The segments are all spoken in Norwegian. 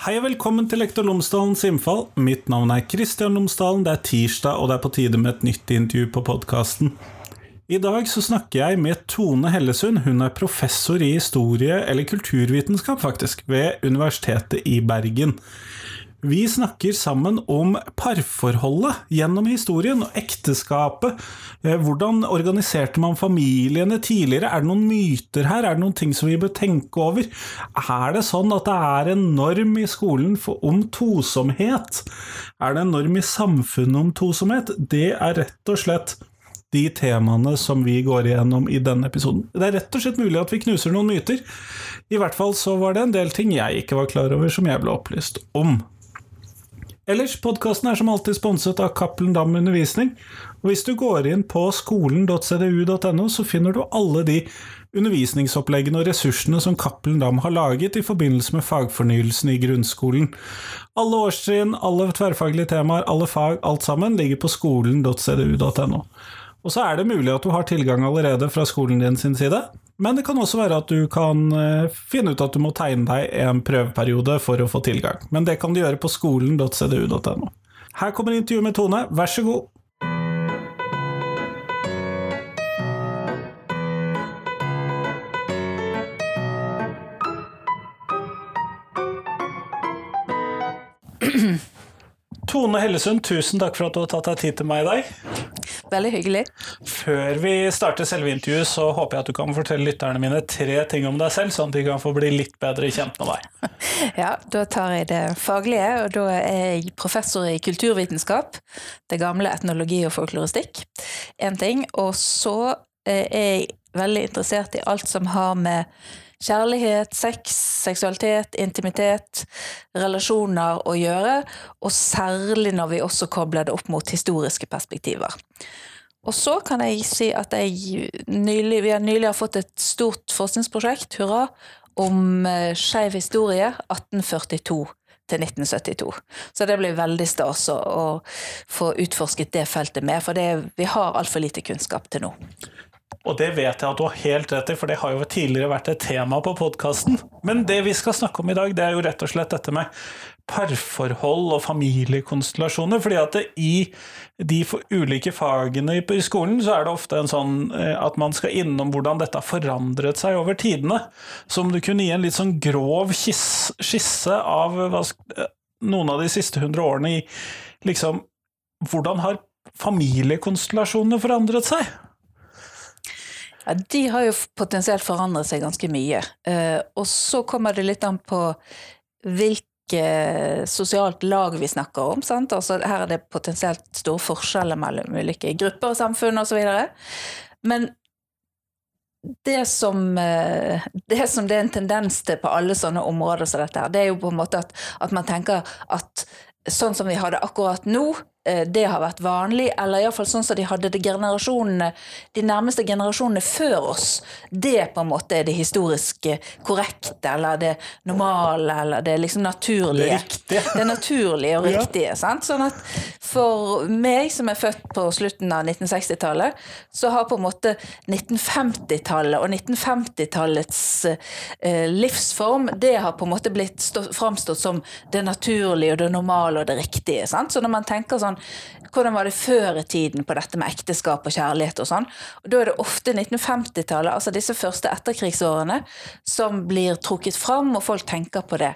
Hei og velkommen til Lektor Lomsdalens innfall. Mitt navn er Kristian Lomsdalen. Det er tirsdag, og det er på tide med et nytt intervju på podkasten. I dag så snakker jeg med Tone Hellesund. Hun er professor i historie, eller kulturvitenskap faktisk, ved Universitetet i Bergen. Vi snakker sammen om parforholdet gjennom historien, og ekteskapet. Eh, hvordan organiserte man familiene tidligere? Er det noen myter her? Er det noen ting som vi bør tenke over? Er det sånn at det er en norm i skolen om tosomhet? Er det en norm i samfunnet om tosomhet? Det er rett og slett de temaene som vi går igjennom i denne episoden. Det er rett og slett mulig at vi knuser noen myter. I hvert fall så var det en del ting jeg ikke var klar over, som jeg ble opplyst om. Ellers, podkasten er som alltid sponset av Cappelen Dam Undervisning. Og hvis du går inn på skolen.cdu.no, så finner du alle de undervisningsoppleggene og ressursene som Cappelen Dam har laget i forbindelse med fagfornyelsen i grunnskolen. Alle årstrinn, alle tverrfaglige temaer, alle fag, alt sammen ligger på skolen.cdu.no. Og så er det mulig at du har tilgang allerede fra skolen din sin side, men det kan også være at du kan eh, finne ut at du må tegne deg en prøveperiode for å få tilgang. Men det kan du gjøre på skolen.cdu.no. Her kommer intervjuet med Tone, vær så god. Tone Hellesund, tusen takk for at du har tatt deg tid til meg i dag. Veldig hyggelig. Før vi starter selve intervjuet, så håper jeg at du kan fortelle lytterne mine tre ting om deg selv, sånn at de kan få bli litt bedre kjent med deg. Ja, da tar jeg det faglige, og da er jeg professor i kulturvitenskap. Det gamle etnologi og folkloristikk. Én ting. Og så er jeg veldig interessert i alt som har med kjærlighet, sex, seksualitet, intimitet, relasjoner å gjøre, og særlig når vi også kobler det opp mot historiske perspektiver. Og så kan jeg si at jeg nylig, vi har nylig har fått et stort forskningsprosjekt, hurra, om eh, skeiv historie 1842 til 1972. Så det blir veldig stas å, få utforsket det feltet med, for det, vi har altfor lite kunnskap til nå. Og det vet jeg at du har helt rett i, for det har jo tidligere vært et tema på podkasten. Men det vi skal snakke om i dag, det er jo rett og slett dette med parforhold og familiekonstellasjoner. fordi at i de ulike fagene i skolen så er det ofte en sånn eh, at man skal innom hvordan dette har forandret seg over tidene. Så om du kunne gi en litt sånn grov skisse av eh, noen av de siste hundre årene i liksom Hvordan har familiekonstellasjonene forandret seg? Ja, De har jo potensielt forandret seg ganske mye. Eh, og så kommer det litt an på hvilke sosialt lag vi snakker om. Sant? Altså, her er det potensielt store forskjeller mellom ulike grupper og samfunn osv. Men det som, eh, det som det er en tendens til på alle sånne områder som dette, det er jo på en måte at, at man tenker at sånn som vi har det akkurat nå, Eh, det har vært vanlig, eller iallfall sånn som de hadde det generasjonene, de nærmeste generasjonene før oss. Det på en måte er det historisk korrekte, eller det normale, eller det liksom naturlige. Det. Det naturlige og riktige. Ja. Sånn at for meg som er født på slutten av 1960-tallet, så har på en måte 1950-tallet og 1950-tallets eh, livsform, det har på en måte blitt framstått som det naturlige og det normale og det riktige. Sant? Så når man tenker sånn sånn Hvordan var det før i tiden på dette med ekteskap og kjærlighet og sånn? Og Da er det ofte 1950-tallet, altså disse første etterkrigsårene, som blir trukket fram, og folk tenker på det.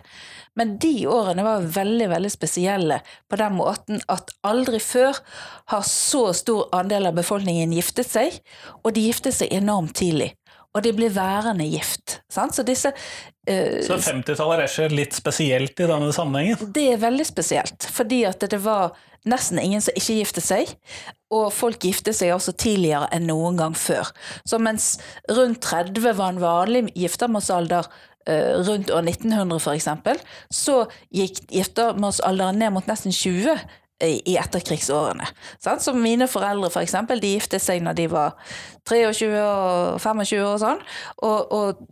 Men de årene var veldig veldig spesielle på den måten at aldri før har så stor andel av befolkningen giftet seg, og de giftet seg enormt tidlig og de blir værende gift. Sant? Så disse uh, Så 50-tallet er ikke litt spesielt i denne sammenhengen? Det er veldig spesielt, fordi at det var nesten ingen som ikke gifter seg, og folk gifter seg også tidligere enn noen gang før. Så mens rundt 30 var en vanlig giftermålsalder uh, rundt år 1900 f.eks., så gikk giftermålsalderen ned mot nesten 20 i, etterkrigsårene. Så mine foreldre for eksempel, de giftet seg når de var 23 og 25 og sånn. Og, og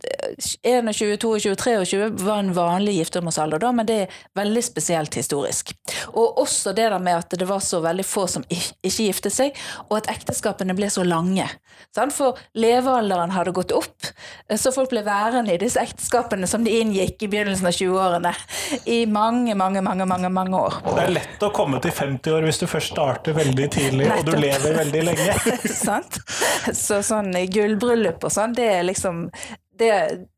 21, 22, 23 var en vanlig giftermålsalder da, men det er veldig spesielt historisk. Og også det der med at det var så veldig få som ikke giftet seg, og at ekteskapene ble så lange. Sant? For levealderen hadde gått opp, så folk ble værende i disse ekteskapene som de inngikk i begynnelsen av 20-årene i mange, mange, mange, mange, mange år. Det er lett å komme til 50 år hvis du først starter veldig tidlig og du lever veldig lenge. Sant? Så sånn gullbryllup og sånn, det er liksom det,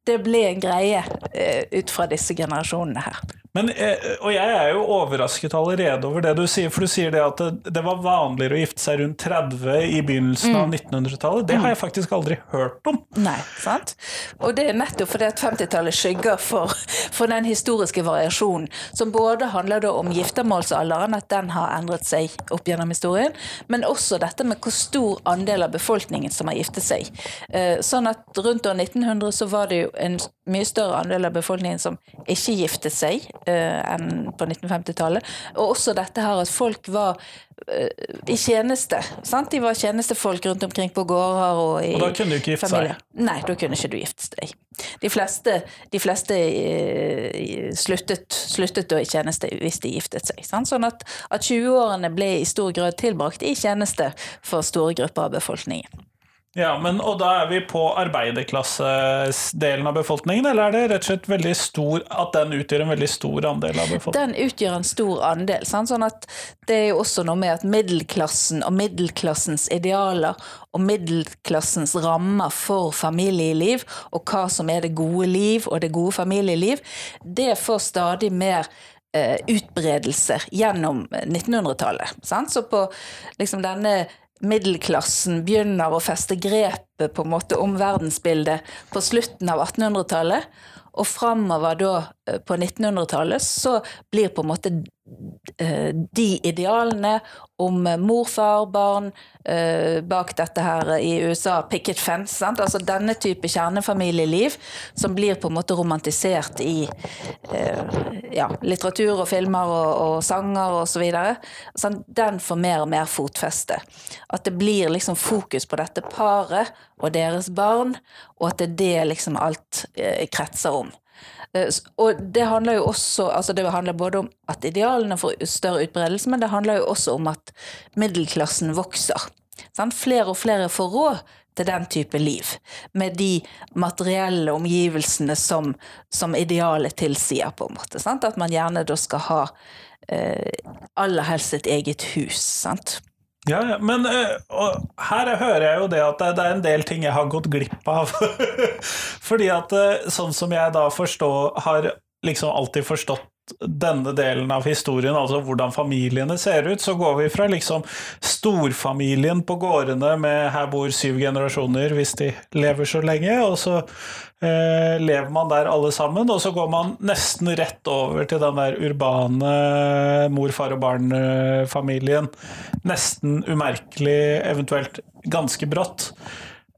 det ble en greie eh, ut fra disse generasjonene her. Men, eh, og jeg er jo overrasket allerede over det du sier, for du sier det at det, var vanligere å gifte seg rundt 30 i begynnelsen mm. av 1900-tallet. Det har jeg faktisk aldri hørt om. Nei, sant? Og det er nettopp fordi at 50-tallet skygger for, for, den historiske variasjonen, som både handler om giftermålsalderen, at den har endret seg opp gjennom historien, men også dette med hvor stor andel av befolkningen som har giftet seg. Eh, sånn at rundt år 1900 så var det jo en mye større andel av befolkningen som ikke giftet seg uh, enn på 1950-tallet. Og også dette her at folk var uh, i tjeneste. Sant? De var tjenestefolk rundt omkring på gårder og i Og da kunne du ikke gifte seg? Nei, da kunne ikke du gifte deg. De fleste, de fleste uh, sluttet, sluttet, da i tjeneste hvis de giftet seg. Sant? Sånn at, at 20-årene ble i stor grad tilbrakt i tjeneste for store grupper av befolkningen. Ja, men Og da er vi på arbeiderklassedelen av befolkningen, eller er det rett og slett veldig stor, at den utgjør en veldig stor andel av befolkningen? Den utgjør en stor andel. Sant? Sånn at det er jo også noe med at middelklassen og middelklassens idealer og middelklassens rammer for familieliv, og hva som er det gode liv og det gode familieliv, det får stadig mer eh, utbredelse gjennom 1900-tallet. Så på liksom denne middelklassen begynner å feste grepet på en måte om verdensbildet på slutten av 1800-tallet. Og framover da eh, på 1900-tallet så blir på en måte eh, de idealene om mor, far, barn eh, bak dette her i USA, picket fence, sant? altså denne type kjernefamilieliv som blir på en måte romantisert i ja, litteratur og filmer og, og sanger osv. Sånn, den får mer og mer fotfeste. At det blir liksom fokus på dette paret og deres barn, og at det er det liksom alt kretser om. Eh, og det handler jo også altså Det handler både om at idealene får større utbredelse, men det handler jo også om at middelklassen vokser. Sant? Flere og flere får råd til den type liv, med de materielle omgivelsene som, som idealet tilsier, på en måte. Sant? At man gjerne da skal ha eh, aller helst et eget hus. sant? Ja, ja, men uh, her hører jeg jo det at det, er en del ting jeg har gått glipp av. Fordi at uh, sånn som jeg da forstår, har liksom alltid forstått denne delen av historien, altså hvordan familiene ser ut, så går vi fra liksom storfamilien på gårdene med her bor syv generasjoner hvis de lever så lenge, og så eh, lever man der alle sammen, og så går man nesten rett over til den der urbane mor, far og barn-familien. Nesten umerkelig, eventuelt ganske brått.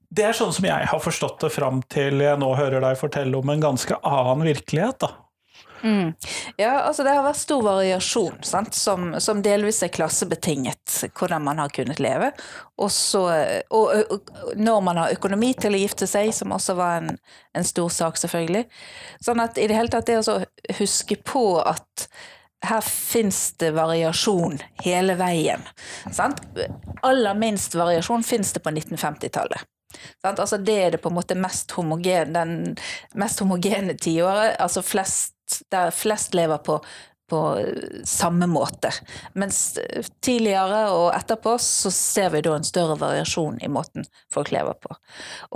Det er sånn som jeg har forstått det fram til jeg nå hører deg fortelle om en ganske annen virkelighet. da. Mm. Ja, altså det har vært stor variasjon, som, som, delvis er klassebetinget, hvordan man har kunnet leve. Også, og, og, når man har økonomi til å gifte seg, som også var en, en stor sak, selvfølgelig. Sånn at i det hele tatt det å huske på at her fins det variasjon hele veien. Sant? Aller minst variasjon fins det på 1950-tallet. Altså det er det på en måte mest homogene, den mest homogene tiåret. Altså flest der flest lever på, på samme måte. Mens tidligere og etterpå så ser vi da en større variasjon i måten folk lever på.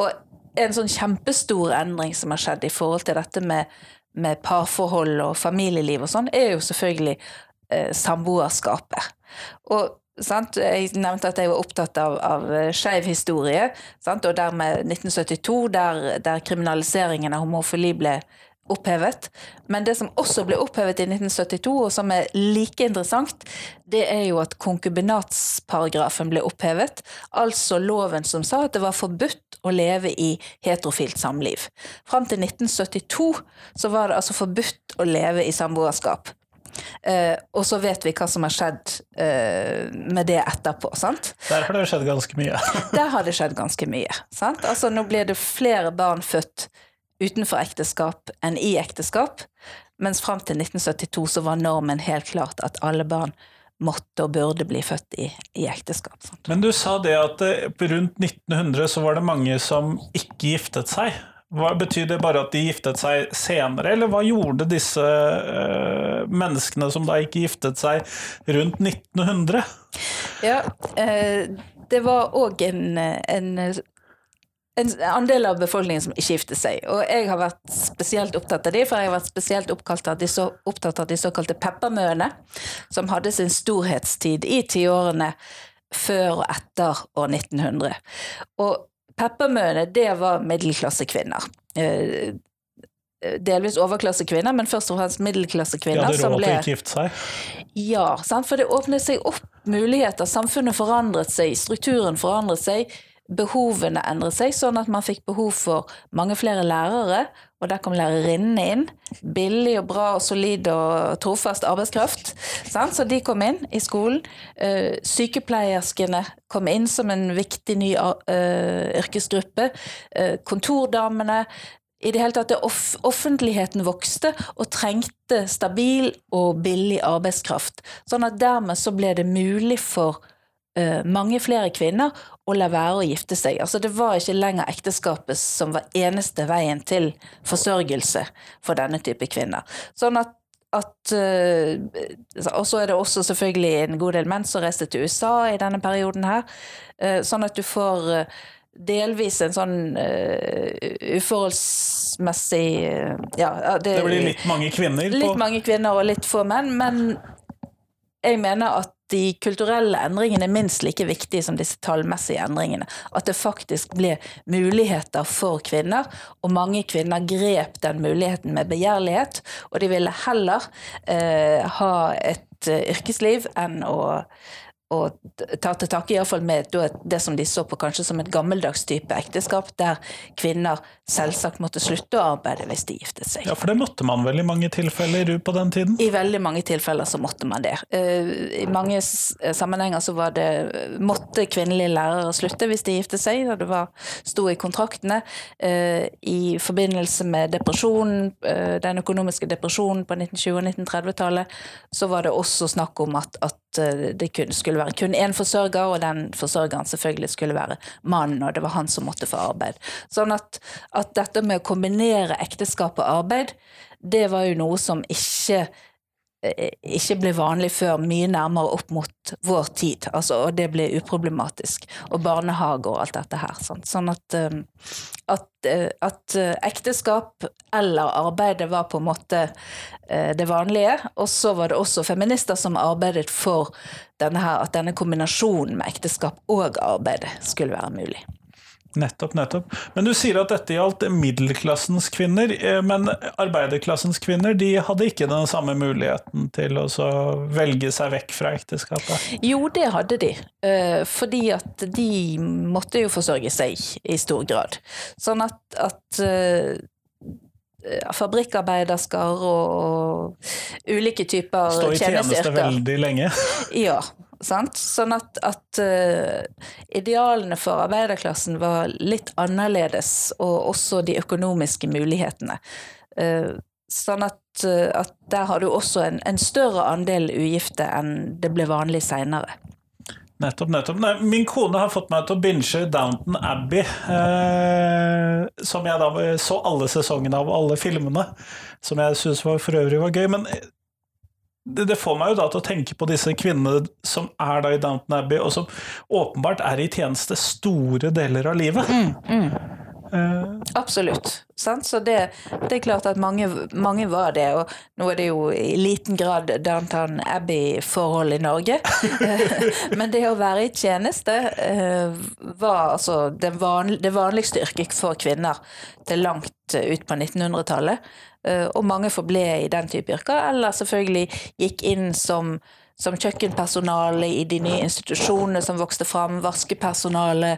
Og en sånn kjempestor endring som har skjedd i forhold til dette med, med parforhold og familieliv og sånn, er jo selvfølgelig eh, samboerskapet. Og Sant? Jeg nevnte at jeg var opptatt av, av skeiv historie, sant? og dermed 1972, der, der kriminaliseringen av homofili ble opphevet. Men det som også ble opphevet i 1972, og som er like interessant, det er jo at konkubinatsparagrafen ble opphevet. Altså loven som sa at det var forbudt å leve i heterofilt samliv. Fram til 1972 så var det altså forbudt å leve i samboerskap. Uh, og så vet vi hva som har skjedd uh, med det etterpå. sant? Der har det skjedd ganske mye. Der har det skjedd ganske mye. sant? Altså Nå blir det flere barn født utenfor ekteskap enn i ekteskap, mens fram til 1972 så var normen helt klart at alle barn måtte og burde bli født i, i ekteskap. Sant? Men du sa det at eh, rundt 1900 så var det mange som ikke giftet seg. Hva Betyr det bare at de giftet seg senere, eller hva gjorde disse øh, menneskene som da ikke giftet seg rundt 1900? Ja, øh, det var òg en, en, en andel av befolkningen som ikke gifter seg. Og jeg har vært spesielt opptatt av de, for jeg har vært spesielt av de, så, opptatt av de såkalte peppermøene, som hadde sin storhetstid i tiårene før og etter år 1900. Og Peppermøene, det var middelklassekvinner. Eh, delvis overklassekvinner, men først og fremst middelklassekvinner. De hadde råd til å ikke gifte seg? Ja, sant? for det åpnet seg opp muligheter. Samfunnet forandret seg, strukturen forandret seg behovene endret seg, sånn at man fikk behov for mange flere lærere, og der kom lærerinnene inn. Billig og bra og solid og trofast arbeidskraft. Sant? Så de kom inn i skolen. Uh, sykepleierskene kom inn som en viktig ny uh, yrkesgruppe. Uh, kontordamene. I det hele tatt, off Offentligheten vokste og trengte stabil og billig arbeidskraft. Sånn at dermed så ble det mulig for mange flere kvinner å la være å gifte seg. Altså Det var ikke lenger ekteskapet som var eneste veien til forsørgelse for denne type kvinner. Sånn at, at uh, Og så er det også selvfølgelig en god del menn som reiste til USA i denne perioden her. Uh, sånn at du får delvis en sånn uh, uforholdsmessig uh, ja, det, det, blir litt mange kvinner? Litt mange kvinner og litt få menn, men jeg mener at de kulturelle endringene er minst like viktige som disse tallmessige endringene. At det faktisk ble muligheter for kvinner, og mange kvinner grep den muligheten med begjærlighet. Og de ville heller eh, ha et eh, yrkesliv enn å å ta til takke iallfall med det som de så på kanskje som et gammeldags type ekteskap, der kvinner selvsagt måtte slutte å arbeide hvis de giftet seg. Ja, For det måtte man vel i mange tilfeller på den tiden? I veldig mange tilfeller så måtte man det. Eh, I mange sammenhenger så var det måtte kvinnelige lærere slutte hvis de giftet seg, og det var, sto i kontraktene. Eh, I forbindelse med depresjonen, eh, den økonomiske depresjonen på 1920- og 1930-tallet, så var det også snakk om at, at det skulle være kun én forsørger, og den forsørgeren selvfølgelig skulle være mannen, og det var han som måtte få arbeid. Sånn at, at dette med å kombinere ekteskap og arbeid, det var jo noe som ikke Eh, ikke ble vanlig før mye nærmere opp mot vår tid. Altså, og det ble uproblematisk. Og barnehage og alt dette her. Sant? Sånn at, eh, at, eh, at, ekteskap eller arbeidet var på en måte det vanlige. Og så var det også feminister som arbeidet for denne her, at denne kombinasjonen med ekteskap og arbeid skulle være mulig. Nettopp, nettopp. Men du sier at dette gjaldt middelklassens kvinner, eh, men arbeiderklassens kvinner de hadde ikke den samme muligheten til å velge seg vekk fra ekteskapet? Jo, det hadde de, eh, fordi at de måtte jo forsørge seg i stor grad. Sånn at, at eh, fabrikkarbeidersker og ulike typer tjenesteyrker. Stå i tjeneste veldig lenge? ja. Sant? Sånn at, at uh, idealene for arbeiderklassen var litt annerledes, og også de økonomiske mulighetene. Uh, sånn at, uh, at, der har du også en, en, større andel ugifte enn det ble vanlig seinere. Nettopp, nettopp. Nei, min kone har fått meg til å binge Downton Abbey, eh, som jeg da så alle sesongene av, alle filmene, som jeg syns for øvrig var gøy. Men det, det, får meg jo da til å tenke på disse kvinnene som er da i Downton Abbey, og som åpenbart er i tjeneste store deler av livet. Mm, mm. Uh. Absolutt. Sant? Så det, det, er klart at mange, mange, var det. Og nå er det jo i liten grad Downtown Abbey-forhold i Norge. Men det å være i tjeneste uh, var altså det, vanlig, det vanligste yrket for kvinner til langt ut på 1900-tallet. Eh, og mange forble i den type yrker, eller selvfølgelig gikk inn som som kjøkkenpersonale i de nye institusjonene som vokste fram, vaskepersonale,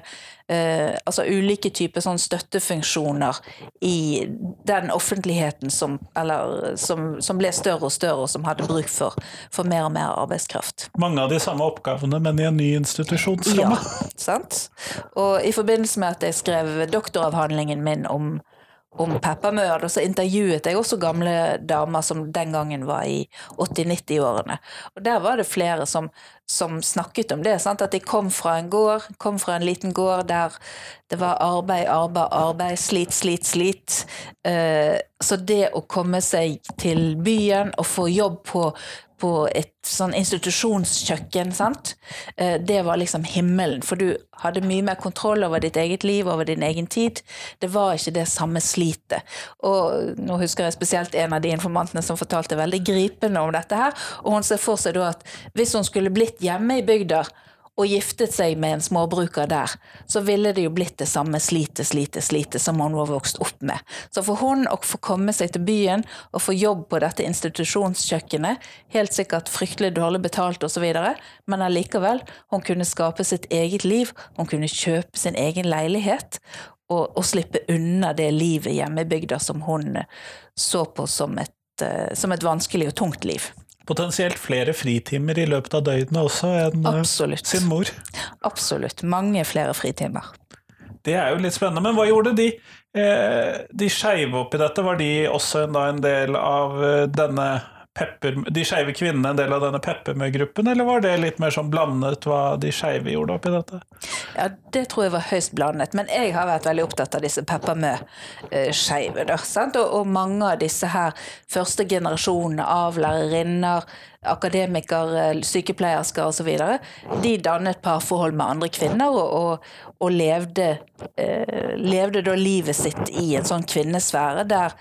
eh, altså ulike typer sånn støttefunksjoner i den offentligheten som, eller, som, som, ble større og større, og som hadde bruk for, for, mer og mer arbeidskraft. Mange av de samme oppgavene, men i en ny institusjonsramme. Ja, sant. Og i forbindelse med at jeg skrev doktoravhandlingen min om om peppermøer, så intervjuet jeg også gamle damer som den gangen var i 80-90-årene. Og der var det flere som, som snakket om det. Sant? At de kom fra en gård, kom fra en liten gård der det var arbeid, arbeid, arbeid, slit, slit, slit. Eh, så det å komme seg til byen og få jobb på på et sånn institusjonskjøkken, sant. Eh, det var liksom himmelen, for du hadde mye mer kontroll over ditt eget liv, over din egen tid. Det var ikke det samme slitet. Og nå husker jeg spesielt en av de informantene som fortalte veldig gripende om dette her, og hun ser for seg da at hvis hun skulle blitt hjemme i bygda og giftet seg med en småbruker der, så ville det jo blitt det samme slite, slite, slite som hun var vokst opp med. Så for hun å få komme seg til byen og få jobb på dette institusjonskjøkkenet, helt sikkert fryktelig dårlig betalt osv., men allikevel, hun kunne skape sitt eget liv, hun kunne kjøpe sin egen leilighet. Og, og slippe unna det livet hjemme i bygda som hun så på som et, eh, som et vanskelig og tungt liv potensielt flere fritimer i løpet av døgnet også enn eh, Absolutt. sin mor. Absolutt. Mange flere fritimer. Det er jo litt spennende. Men hva gjorde de, eh, de skeive oppi dette? Var de også en del av eh, denne pepper, de skeive kvinnene en del av denne Peppermø-gruppen, eller var det litt mer sånn blandet hva de skeive gjorde oppi dette? Ja, det tror jeg var høyst blandet, men jeg har vært veldig opptatt av disse Peppermø-skeive. Og, og mange av disse her første generasjonene av lærerinner, akademikere, sykepleiersker osv. De dannet parforhold med andre kvinner og, og, og levde, eh, levde da livet sitt i en sånn kvinnesfære der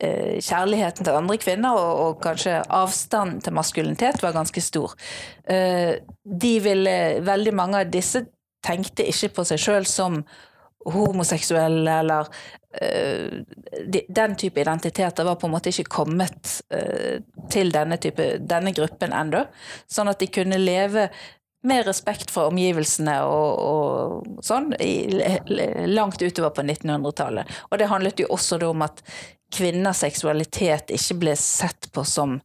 kjærligheten til andre kvinner og, og kanskje avstanden til maskulinitet var ganske stor. Eh, de ville, veldig mange av disse tenkte ikke på seg sjøl som homoseksuelle eller de, Den type identiteter var på en måte ikke kommet til denne, type, denne gruppen ennå. Sånn at de kunne leve med respekt for omgivelsene og, og sånn i, langt utover på 1900-tallet. Og det handlet jo også om at kvinners seksualitet ikke ble sett på som,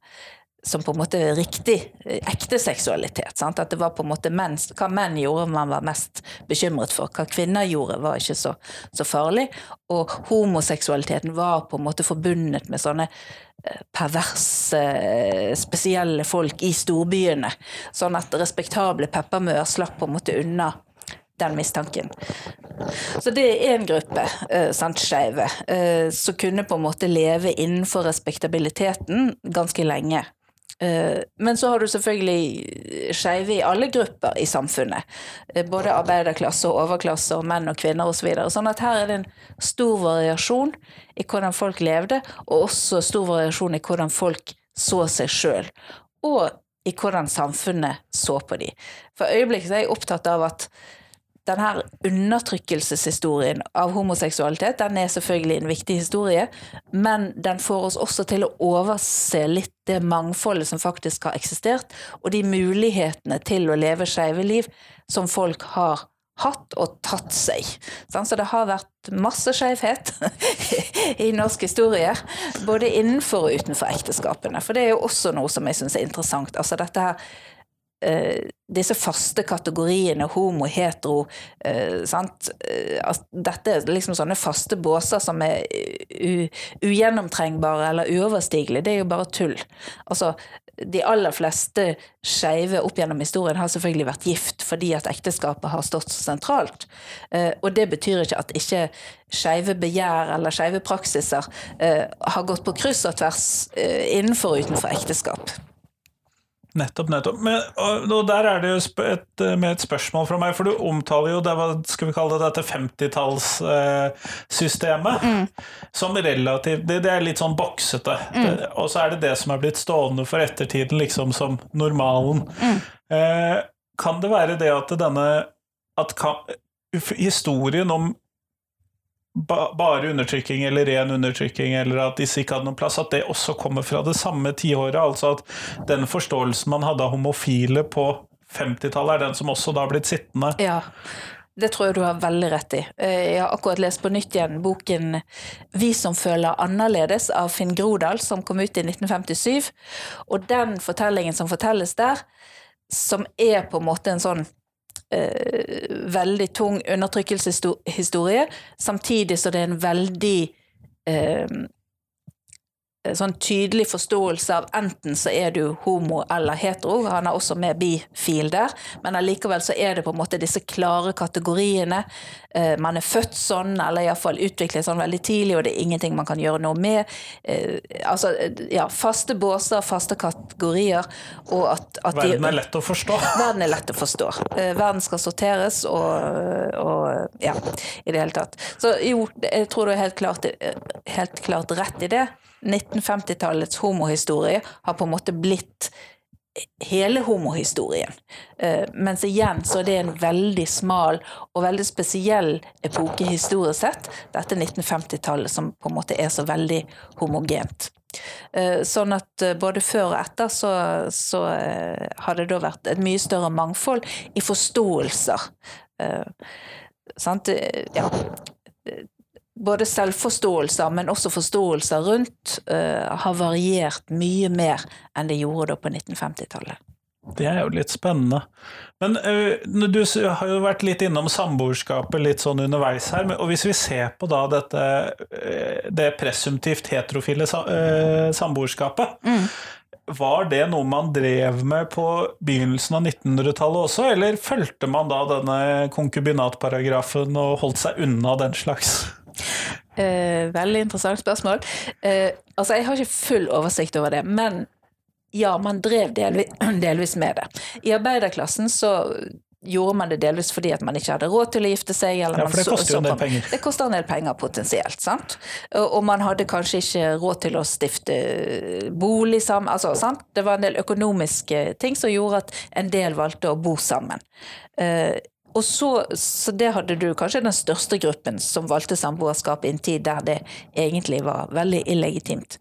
som på en måte riktig, ekte seksualitet. Sant? At det var på en måte menn, Hva menn gjorde man var mest bekymret for. Hva kvinner gjorde var ikke så, så farlig. Og homoseksualiteten var på en måte forbundet med sånne eh, perverse, spesielle folk i storbyene. Sånn at respektable peppermøer slapp på en måte unna den mistanken. Så det er én gruppe, eh, sant, skeive, eh, som kunne på en måte leve innenfor respektabiliteten ganske lenge. Eh, men så har du selvfølgelig skeive i alle grupper i samfunnet. Både arbeiderklasse og overklasse og menn og kvinner osv. Så videre. sånn at her er det en stor variasjon i hvordan folk levde, og også stor variasjon i hvordan folk så seg sjøl. Og i hvordan samfunnet så på dem. For øyeblikket er jeg opptatt av at denne undertrykkelseshistorien av homoseksualitet den er selvfølgelig en viktig historie, men den får oss også til å overse litt det mangfoldet som faktisk har eksistert, og de mulighetene til å leve skeive liv som folk har hatt og tatt seg. Så det har vært masse skeivhet i norsk historie, både innenfor og utenfor ekteskapene. For det er jo også noe som jeg syns er interessant. Altså dette her disse faste kategoriene homo, hetero eh, sant? At Dette er liksom sånne faste båser som er ugjennomtrengbare eller uoverstigelige. Det er jo bare tull. Altså, de aller fleste skeive opp gjennom historien har selvfølgelig vært gift fordi at ekteskapet har stått sentralt. og det betyr ikke at ikke skeive begjær eller skeive praksiser har gått på kryss og tvers innenfor og utenfor ekteskap. Nettopp, nettopp. Men, og, og, der er det jo et, eh, med et spørsmål fra meg, for du omtaler jo det, skal vi kalle det dette 50-tallssystemet eh, mm. som relativt det, det, er litt sånn boksete. Mm. Det, og så er det det som er blitt stående for ettertiden liksom som normalen. Mm. Eh, kan det være det at denne at kan, historien om ba, bare undertrykking eller ren undertrykking, eller at disse ikke hadde noen plass, at det også kommer fra det samme tiåret. Altså at den forståelsen man hadde av homofile på 50-tallet, er den som også da har blitt sittende. Ja. Det tror jeg du har veldig rett i. Eh, jeg har akkurat lest på nytt igjen boken 'Vi som føler annerledes' av Finn Grodal, som kom ut i 1957. Og den fortellingen som fortelles der, som er på en måte en sånn eh, veldig tung undertrykkelseshistorie, samtidig så det er en veldig eh, sånn tydelig forståelse av enten så er du homo eller hetero, han er også med bifil der, men allikevel så er det på en måte disse klare kategoriene. Eh, man er født sånn, eller iallfall utviklet sånn veldig tidlig, og det er ingenting man kan gjøre noe med. Eh, altså, ja, faste båser, faste kategorier, og at, at Verden er lett å forstå. Verden er lett å forstå. Eh, verden skal sorteres, og, og ja, i det hele tatt. Så jo, jeg tror du er helt klart, helt klart rett i det. 1950-tallets homohistorie har på en måte blitt hele homohistorien. Mens igjen så er det en veldig smal og veldig spesiell epoke historisk sett, dette 1950-tallet som på en måte er så veldig homogent. Sånn at både før og etter så, så har det da vært et mye større mangfold i forståelser. Sant? Ja både selvforståelser, men også forståelser rundt, uh, har variert mye mer enn det gjorde da på 1950-tallet. Det er jo litt spennende. Men uh, du har jo vært litt innom samboerskapet litt sånn underveis her. Og hvis vi ser på da dette uh, det presumptivt heterofile samboerskapet, mm. Var det noe man drev med på begynnelsen av 1900-tallet også, eller fulgte man da denne konkubinatparagrafen og holdt seg unna den slags? Eh, veldig interessant spørsmål. Eh, altså, jeg har ikke full oversikt over det, men ja, man drev delvis, delvis med det. I arbeiderklassen så gjorde man det delvis fordi at man ikke hadde råd til å gifte seg. ja, for det koster jo en del penger. Det koster en del penger potensielt, sant. Og man hadde kanskje ikke råd til å stifte bolig sammen. Altså, sant? Det var en del økonomiske ting som gjorde at en del valgte å bo sammen. Og så, så det hadde du kanskje den største gruppen som valgte samboerskap i en tid der det egentlig var veldig illegitimt.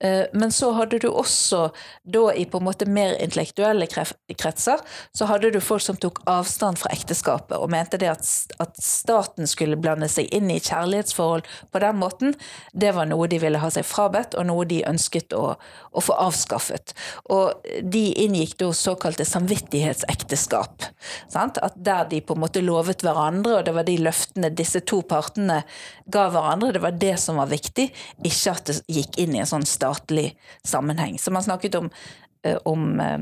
Eh, men så hadde du også, da i på en måte mer intellektuelle kretser, så hadde du folk som tok avstand fra ekteskapet og mente det at, at staten skulle blande seg inn i kjærlighetsforhold på den måten, det var noe de ville ha seg frabedt, og noe de ønsket å, å få avskaffet. Og de inngikk da såkalte samvittighetsekteskap. Sant? At der de på en måte lovet hverandre, og det var de løftene disse to partene ga hverandre, det var det som var viktig, ikke at det gikk inn i en sånn statlig sammenheng. Så man snakket om om eh,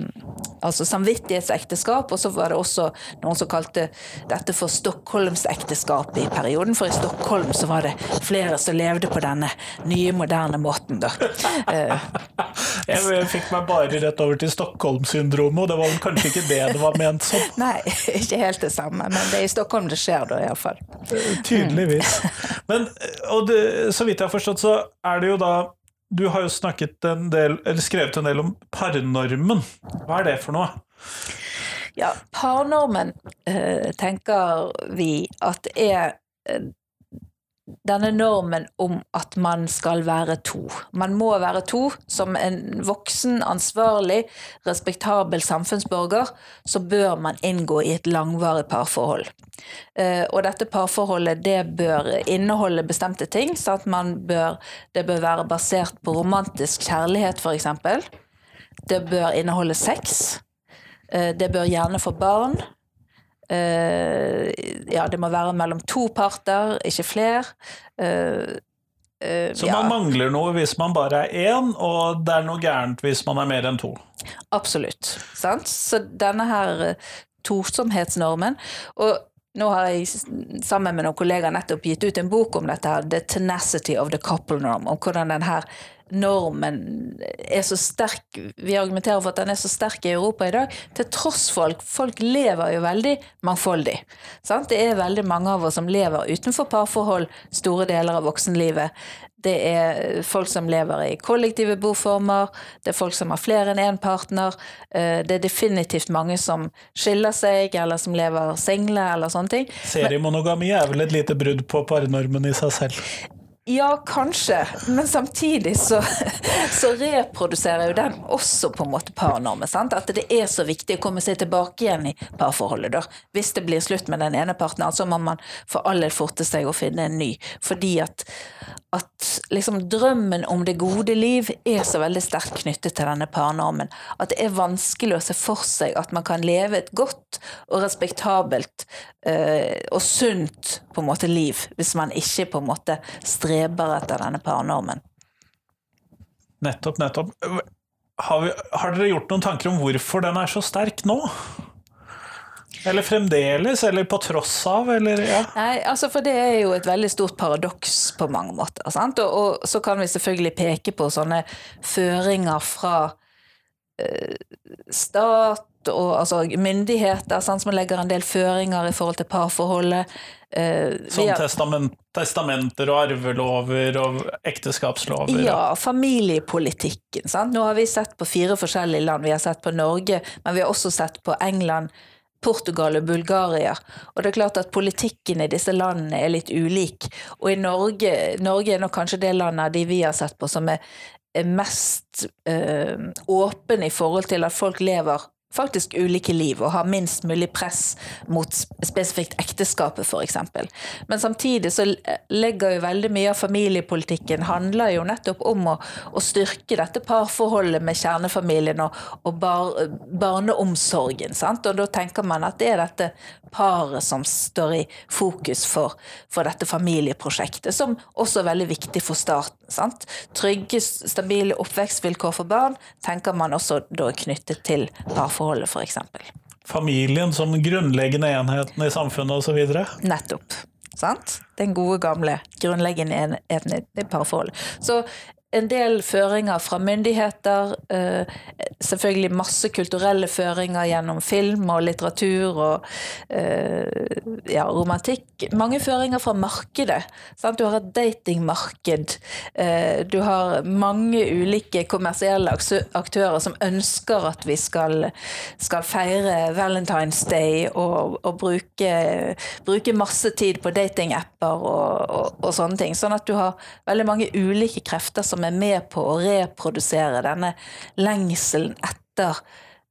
altså samvittighetsekteskap, og så var det også noen som kalte dette for Stockholmsekteskap i perioden, for i Stockholm så var det flere som levde på denne nye, moderne måten, da. Eh, jeg fikk meg bare rett over til Stockholm-syndromet, og det var kanskje ikke det det var ment som? Nei, ikke helt det samme, men det er i Stockholm det skjer da, iallfall. Tydeligvis. Men, og det, så vidt jeg har forstått, så er det jo da du har jo snakket en del, eller skrevet en del om parnormen. Hva er det for noe? Ja, parnormen eh, tenker vi at er denne normen om at man skal være to. Man må være to. Som en voksen, ansvarlig, respektabel samfunnsborger så bør man inngå i et langvarig parforhold. Eh, og dette parforholdet det bør inneholde bestemte ting. så bør, Det bør være basert på romantisk kjærlighet, f.eks. Det bør inneholde sex. Eh, det bør gjerne få barn. Uh, ja, det må være mellom to parter, ikke flere. Uh, uh, Så man ja. mangler noe hvis man bare er én, og det er noe gærent hvis man er mer enn to? Absolutt. Sant? Så denne her tosomhetsnormen Og nå har jeg sammen med noen kollegaer nettopp gitt ut en bok om dette, her, The Tenacity of the Couple Norm, om hvordan den her normen er så sterk Vi argumenterer for at den er så sterk i Europa i dag, til tross folk. folk lever jo veldig mangfoldig. Sant? Det er veldig mange av oss som lever utenfor parforhold store deler av voksenlivet. Det er folk som lever i kollektive boformer, det er folk som har flere enn én partner. Eh, det er definitivt mange som skiller seg, eller som lever single, eller sånne ting. Seriemonogami er vel et lite brudd på parnormen i seg selv? Ja, kanskje, men samtidig så, så, reproduserer jo den også på en måte parnormen. At det er så viktig å komme seg tilbake igjen i parforholdet. Da. Hvis det blir slutt med den ene partneren, så må man for all del forte seg å finne en ny. Fordi at, at liksom drømmen om det gode liv er så veldig sterkt knyttet til denne parnormen. At det er vanskelig å se for seg at man kan leve et godt og respektabelt øh, og sunt på en måte liv hvis man ikke på en måte strever streber etter denne parnormen. Nettopp, nettopp. Har, vi, har, dere gjort noen tanker om hvorfor den er så sterk nå? Eller fremdeles, eller på tross av, eller ja. Nei, altså for det er jo et veldig stort paradoks på mange måter. Og, og, så kan vi selvfølgelig peke på sånne føringer fra eh, stat og altså, myndigheter sant, som legger en del føringer i forhold til parforholdet. Eh, som testament, testamenter og arvelover og ekteskapslover? Ja, familiepolitikken. Sant? Nå har vi sett på fire forskjellige land. Vi har sett på Norge, men vi har også sett på England. Portugal og Bulgaria. Og det er klart at politikken i disse landene er litt ulik. Og i Norge, Norge er nok kanskje det landet de vi har sett på som er mest øh, åpen i forhold til at folk lever faktisk ulike liv og har minst mulig press mot spesifikt ekteskapet, f.eks. Men samtidig så legger jo veldig mye av familiepolitikken handler jo nettopp om å, å styrke dette parforholdet med kjernefamilien og, og bar, barneomsorgen. Sant? Og da tenker man at det er dette paret som står i fokus for, for dette familieprosjektet, som også er veldig viktig for staten. Sant? Trygge, stabile oppvekstvilkår for barn tenker man også da knyttet til parforholdet f.eks. Familien som grunnleggende enheten i samfunnet osv.? Nettopp. Sant? Den gode, gamle grunnleggende enheten i parforholdet. Så en del føringer fra myndigheter. Eh, selvfølgelig masse kulturelle føringer gjennom film og litteratur og eh, ja, romantikk. Mange føringer fra markedet. Sant? Du har et datingmarked. Eh, du har mange ulike kommersielle aktører som ønsker at vi skal, skal feire Valentine's Day og, og bruke, bruke, masse tid på datingapper og, og, og sånne ting. Sånn at du har veldig mange ulike krefter som som er med på å reprodusere denne lengselen etter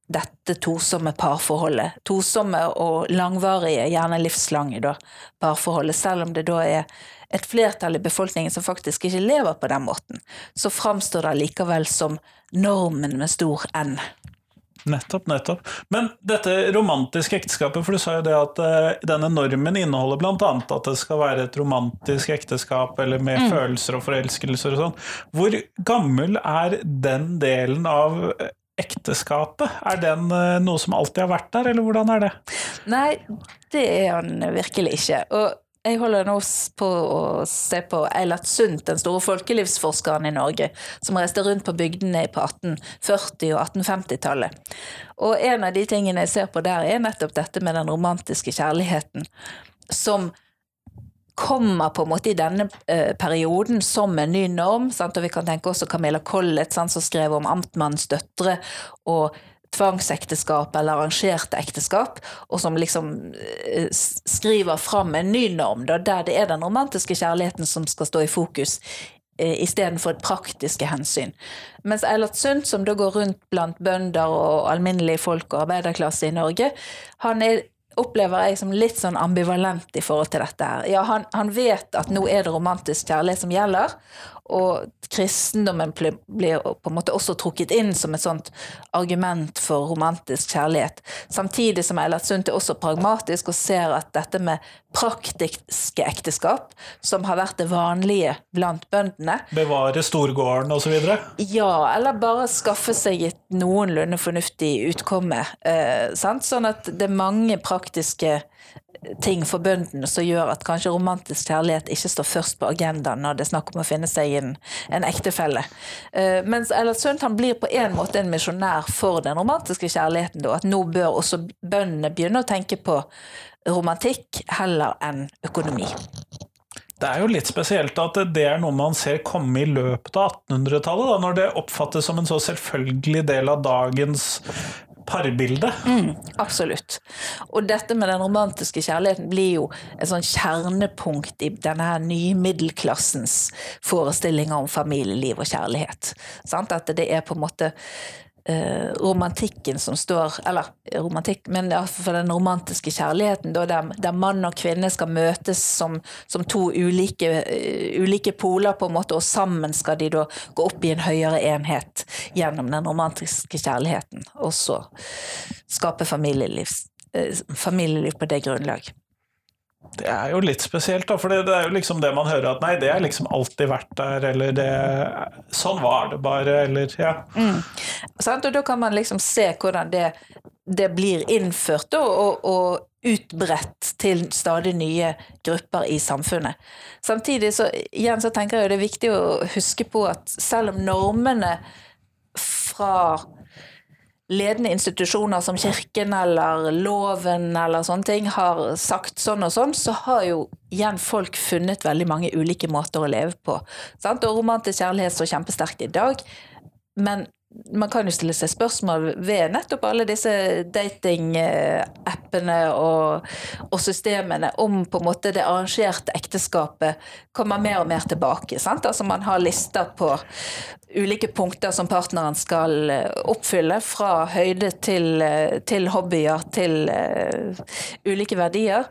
dette tosomme parforholdet. Tosomme og langvarige, gjerne livslange da, parforholdet. Selv om det da er et flertall i befolkningen som faktisk ikke lever på den måten, så framstår det likevel som normen med stor N. Nettopp, nettopp. Men dette romantiske ekteskapet, for du sa jo det at uh, denne normen inneholder bl.a. at det skal være et romantisk ekteskap eller med mm. følelser og forelskelser og sånn. Hvor gammel er den delen av ekteskapet? Er den uh, noe som alltid har vært der, eller hvordan er det? Nei, det er han virkelig ikke. Og jeg holder nå på å se på Eilert Sundt, den store folkelivsforskeren i Norge, som reiste rundt på bygdene på 1840- og 1850-tallet. Og en av de tingene jeg ser på der, er nettopp dette med den romantiske kjærligheten, som kommer på en måte i denne eh, perioden som en ny norm. Sant? Og vi kan tenke også Camilla Collett, sant, som skrev om amtmannens døtre. og tvangsekteskap eller arrangerte ekteskap, og som liksom eh, skriver fram en ny norm, da, der det er den romantiske kjærligheten som skal stå i fokus eh, istedenfor praktiske hensyn. Mens Eilert Sundt, som da går rundt blant bønder og alminnelige folk og arbeiderklasse i Norge, han er opplever jeg som litt sånn ambivalent i forhold til dette. her. Ja, han, han, vet at nå er det romantisk kjærlighet som gjelder, og kristendommen blir på en måte også trukket inn som et sånt argument for romantisk kjærlighet. Samtidig som Eilert Sundt er også pragmatisk og ser at dette med praktiske ekteskap, som har vært det vanlige blant bøndene Bevare storgården osv.? Ja, eller bare skaffe seg et noenlunde fornuftig utkomme. Eh, sånn at det er mange praktiske ting for bøndene som gjør at kanskje romantisk kjærlighet ikke står først på agendaen når det er snakk om å finne seg en, en ektefelle. Uh, mens Eilert Sundt han blir på en måte en misjonær for den romantiske kjærligheten. Da, at nå bør også bøndene begynne å tenke på romantikk heller enn økonomi. Det er jo litt spesielt at det er noe man ser komme i løpet av 1800-tallet, når det oppfattes som en så selvfølgelig del av dagens parbilde. Mm, absolutt. Og dette med den romantiske kjærligheten blir jo et sånn kjernepunkt i denne her nye middelklassens forestillinger om familieliv og kjærlighet. Sant? At det er på en måte eh, romantikken som står Eller romantikk, men for den romantiske kjærligheten, da, der, der, mann og kvinne skal møtes som, som to ulike, uh, ulike, poler, på en måte, og sammen skal de da gå opp i en høyere enhet gjennom den romantiske kjærligheten, og så skape familieliv, eh, familieliv på det grunnlag. Det er jo litt spesielt, da, for det, er jo liksom det man hører at nei, det har liksom alltid vært der, eller det Sånn var det bare, eller ja. Mm. Og da kan man liksom se hvordan det, det blir innført og, og, utbredt til stadig nye grupper i samfunnet. Samtidig så, igjen så tenker jeg jo det er viktig å huske på at selv om normene fra ledende institusjoner som Kirken eller loven eller sånne ting har sagt sånn og sånn, så har jo igjen folk funnet veldig mange ulike måter å leve på. Sant? Og romantisk kjærlighet står kjempesterkt i dag, men man kan jo stille seg spørsmål ved nettopp alle disse datingappene og, og, systemene om på en måte det arrangerte ekteskapet kommer mer og mer tilbake. Sant? Altså Man har lister på ulike punkter som partneren skal eh, oppfylle, fra høyde til, eh, til hobbyer til uh, ulike verdier.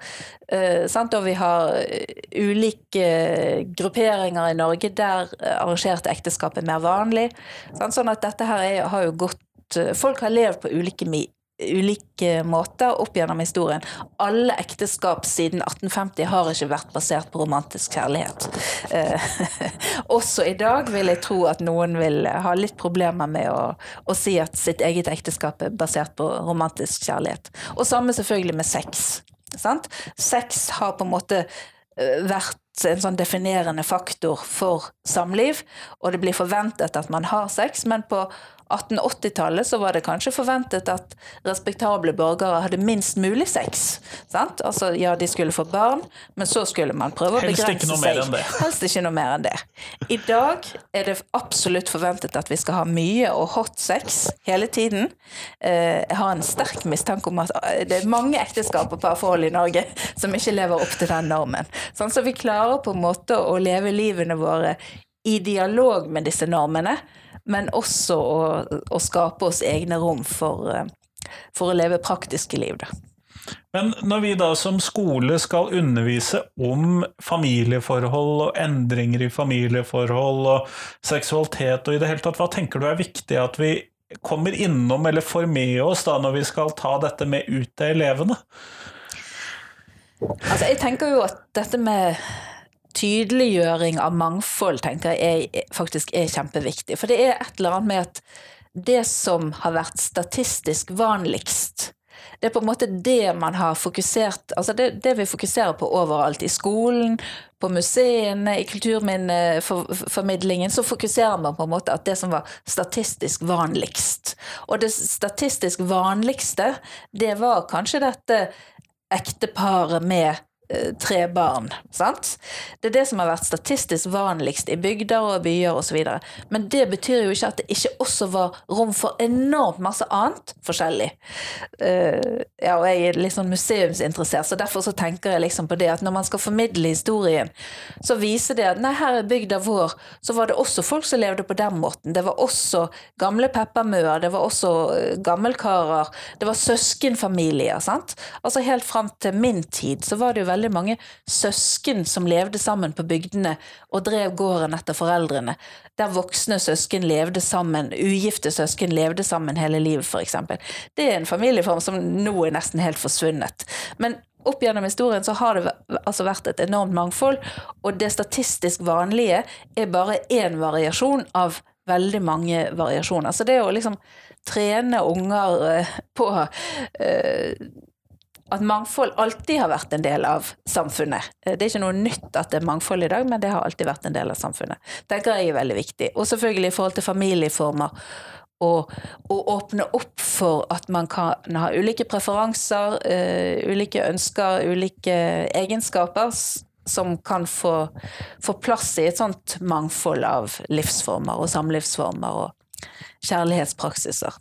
Uh, og vi har ulike grupperinger i Norge der arrangerte ekteskap er mer vanlig. Sant? Sånn at dette her er, har jo gått Folk har levd på ulike ulike måter opp gjennom historien. Alle ekteskap siden 1850 har ikke vært basert på romantisk kjærlighet. Eh, også i dag vil jeg tro at noen vil ha litt problemer med å, å, si at sitt eget ekteskap er basert på romantisk kjærlighet. Og samme selvfølgelig med sex. Sant? Sex har på en måte eh, vært en sånn definerende faktor for samliv, og det blir forventet at man har sex, men på 1880-tallet så var det kanskje forventet at respektable borgere hadde minst mulig sex. Sant? Altså, ja, de skulle få barn, men så skulle man prøve å begrense seg. Helst ikke noe mer enn det. I dag er det absolutt forventet at vi skal ha mye og hot sex hele tiden. Eh, jeg har en sterk mistanke om at eh, det er mange ekteskap og parforhold i Norge som ikke lever opp til den normen. Sånn, så vi klarer på en måte å leve livene våre i dialog med disse normene, men også å, å skape oss egne rom for, eh, for, å leve praktiske liv. Da. Men når vi da som skole skal undervise om familieforhold og endringer i familieforhold og seksualitet og i det hele tatt, hva tenker du er viktig at vi kommer innom eller får med oss da når vi skal ta dette med ut til elevene? Altså, jeg tenker jo at dette med tydeliggjøring av mangfold tenker jeg er, faktisk er kjempeviktig. For det er et eller annet med at det som har vært statistisk vanligst, det er på en måte det man har fokusert Altså det, det vi fokuserer på overalt. I skolen, på museene, i kulturminneformidlingen, så fokuserer man på en måte at det som var statistisk vanligst. Og det statistisk vanligste, det var kanskje dette ekteparet med tre barn. Sant? Det er det som har vært statistisk vanligst i bygder og byer osv. Men det betyr jo ikke at det ikke også var rom for enormt masse annet forskjellig. Uh, ja, og jeg er litt sånn museumsinteressert, så derfor så tenker jeg liksom på det at når man skal formidle historien, så viser det at nei, her i bygda vår så var det også folk som levde på den måten. Det var også gamle peppermøer, det var også uh, gammelkarer, det var søskenfamilier. sant? Altså helt fram til min tid så var det jo veldig veldig mange søsken som levde sammen på bygdene og drev gården etter foreldrene. Der voksne søsken levde sammen, ugifte søsken levde sammen hele livet, f.eks. Det er en familieform som nå er nesten helt forsvunnet. Men opp gjennom historien så har det altså vært et enormt mangfold, og det statistisk vanlige er bare én variasjon av veldig mange variasjoner. Så det å liksom trene unger eh, på uh, at mangfold alltid har vært en del av samfunnet. Eh, Det er ikke noe nytt at det er mangfold i dag, men det har alltid vært en del av samfunnet. tenker jeg er veldig viktig. Og selvfølgelig i forhold til familieformer. Og åpne opp for at man kan ha ulike preferanser, uh, ulike ønsker, ulike egenskaper som kan få, få plass i et sånt mangfold av livsformer og samlivsformer og kjærlighetspraksiser.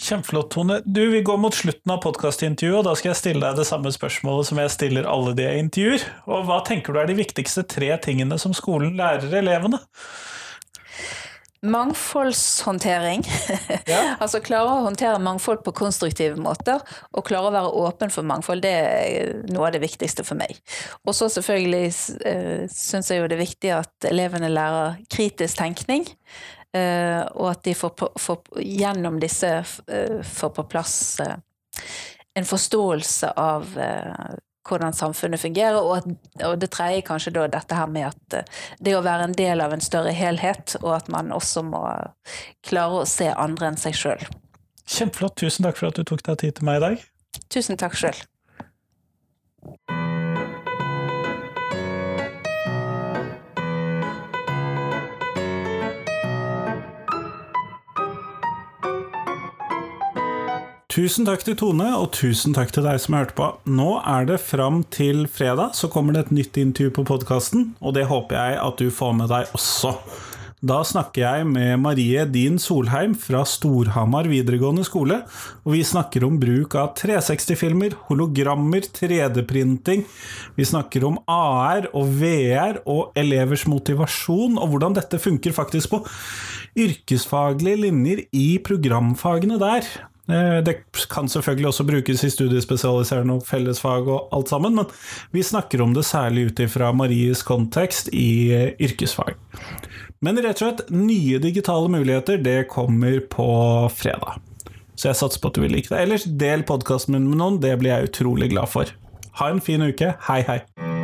Kjempeflott, Tone. Du, Vi går mot slutten av podkastintervjuet, og da skal jeg stille deg det samme spørsmålet som jeg stiller alle de jeg intervjuer. Og Hva tenker du er de viktigste tre tingene som skolen lærer elevene? Mangfoldshåndtering. Ja. altså klare å håndtere mangfold på konstruktive måter, og klare å være åpen for mangfold, det er noe av det viktigste for meg. Og så selvfølgelig uh, syns jeg jo det er viktig at elevene lærer kritisk tenkning. Eh, og at de får, på, får gjennom disse eh, får på plass eh, en forståelse av hvordan samfunnet fungerer, og, at, og det tredje kanskje da dette her med at det å være en del av en større helhet, og at man også må klare å se andre enn seg sjøl. Kjempeflott. Tusen takk for at du tok deg tid til meg i dag. Tusen takk sjøl. Tusen takk til Tone, og tusen takk til deg som hørte på. Nå er det fram til fredag, så kommer det et nytt intervju på podkasten, og det håper jeg at du får med deg også. Da snakker jeg med Marie Din Solheim fra Storhamar videregående skole, og vi snakker om bruk av 360-filmer, hologrammer, 3D-printing. Vi snakker om AR og VR og elevers motivasjon, og hvordan dette funker faktisk på yrkesfaglige linjer i programfagene der. Eh, Det kan selvfølgelig også brukes i studiespesialiserende og fellesfag og alt sammen, men vi snakker om det særlig ut ifra Maries kontekst i eh, yrkesfag. Men rett og slett, nye digitale muligheter, det kommer på fredag. Så jeg satser på at du vil like det. Ellers, del podkasten min med noen, det blir jeg utrolig glad for. Ha en fin uke. Hei, hei.